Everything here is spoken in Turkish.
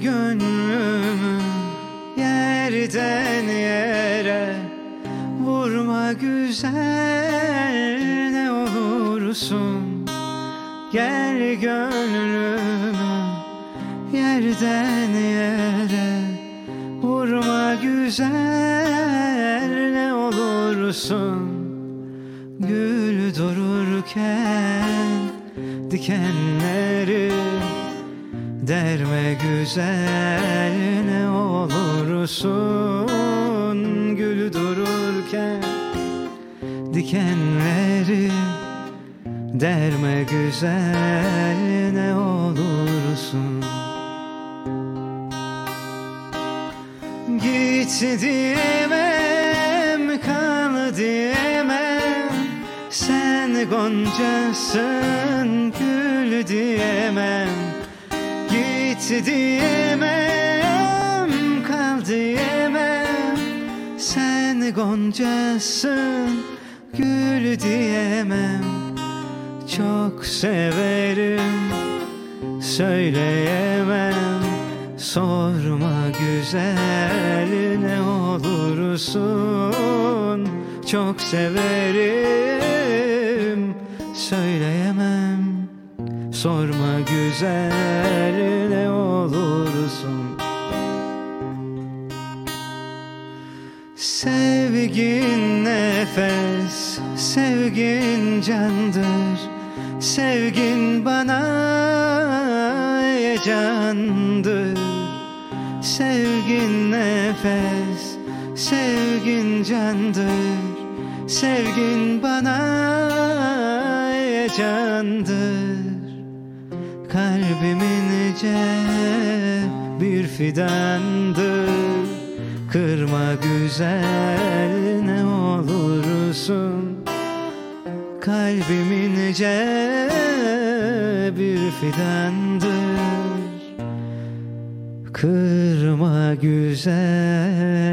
gönlümü yerden yere Vurma güzel ne olursun. Gel gönlümü yerden yere Vurma güzel ne olursun. Gül dururken dikenleri Derme güzel ne olursun Gül dururken dikenleri Derme güzel ne olursun. Git diyemem, kal diyemem Sen goncasın, gül diyemem Git diyemem, kal diyemem. Sen goncasın, gül diyemem. Çok severim, söyleyemem. Sorma güzel ne olursun. Çok severim, söyleyemem Sorma güzel ne olursun. Sevgin nefes, sevgin candır. Sevgin bana heyecandır. Sevgin nefes, sevgin candır. Sevgin bana heyecandır Kalbimin ince bir fidandır Kırma güzel ne olursun. Kalbimin ince bir fidandır Kırma güzel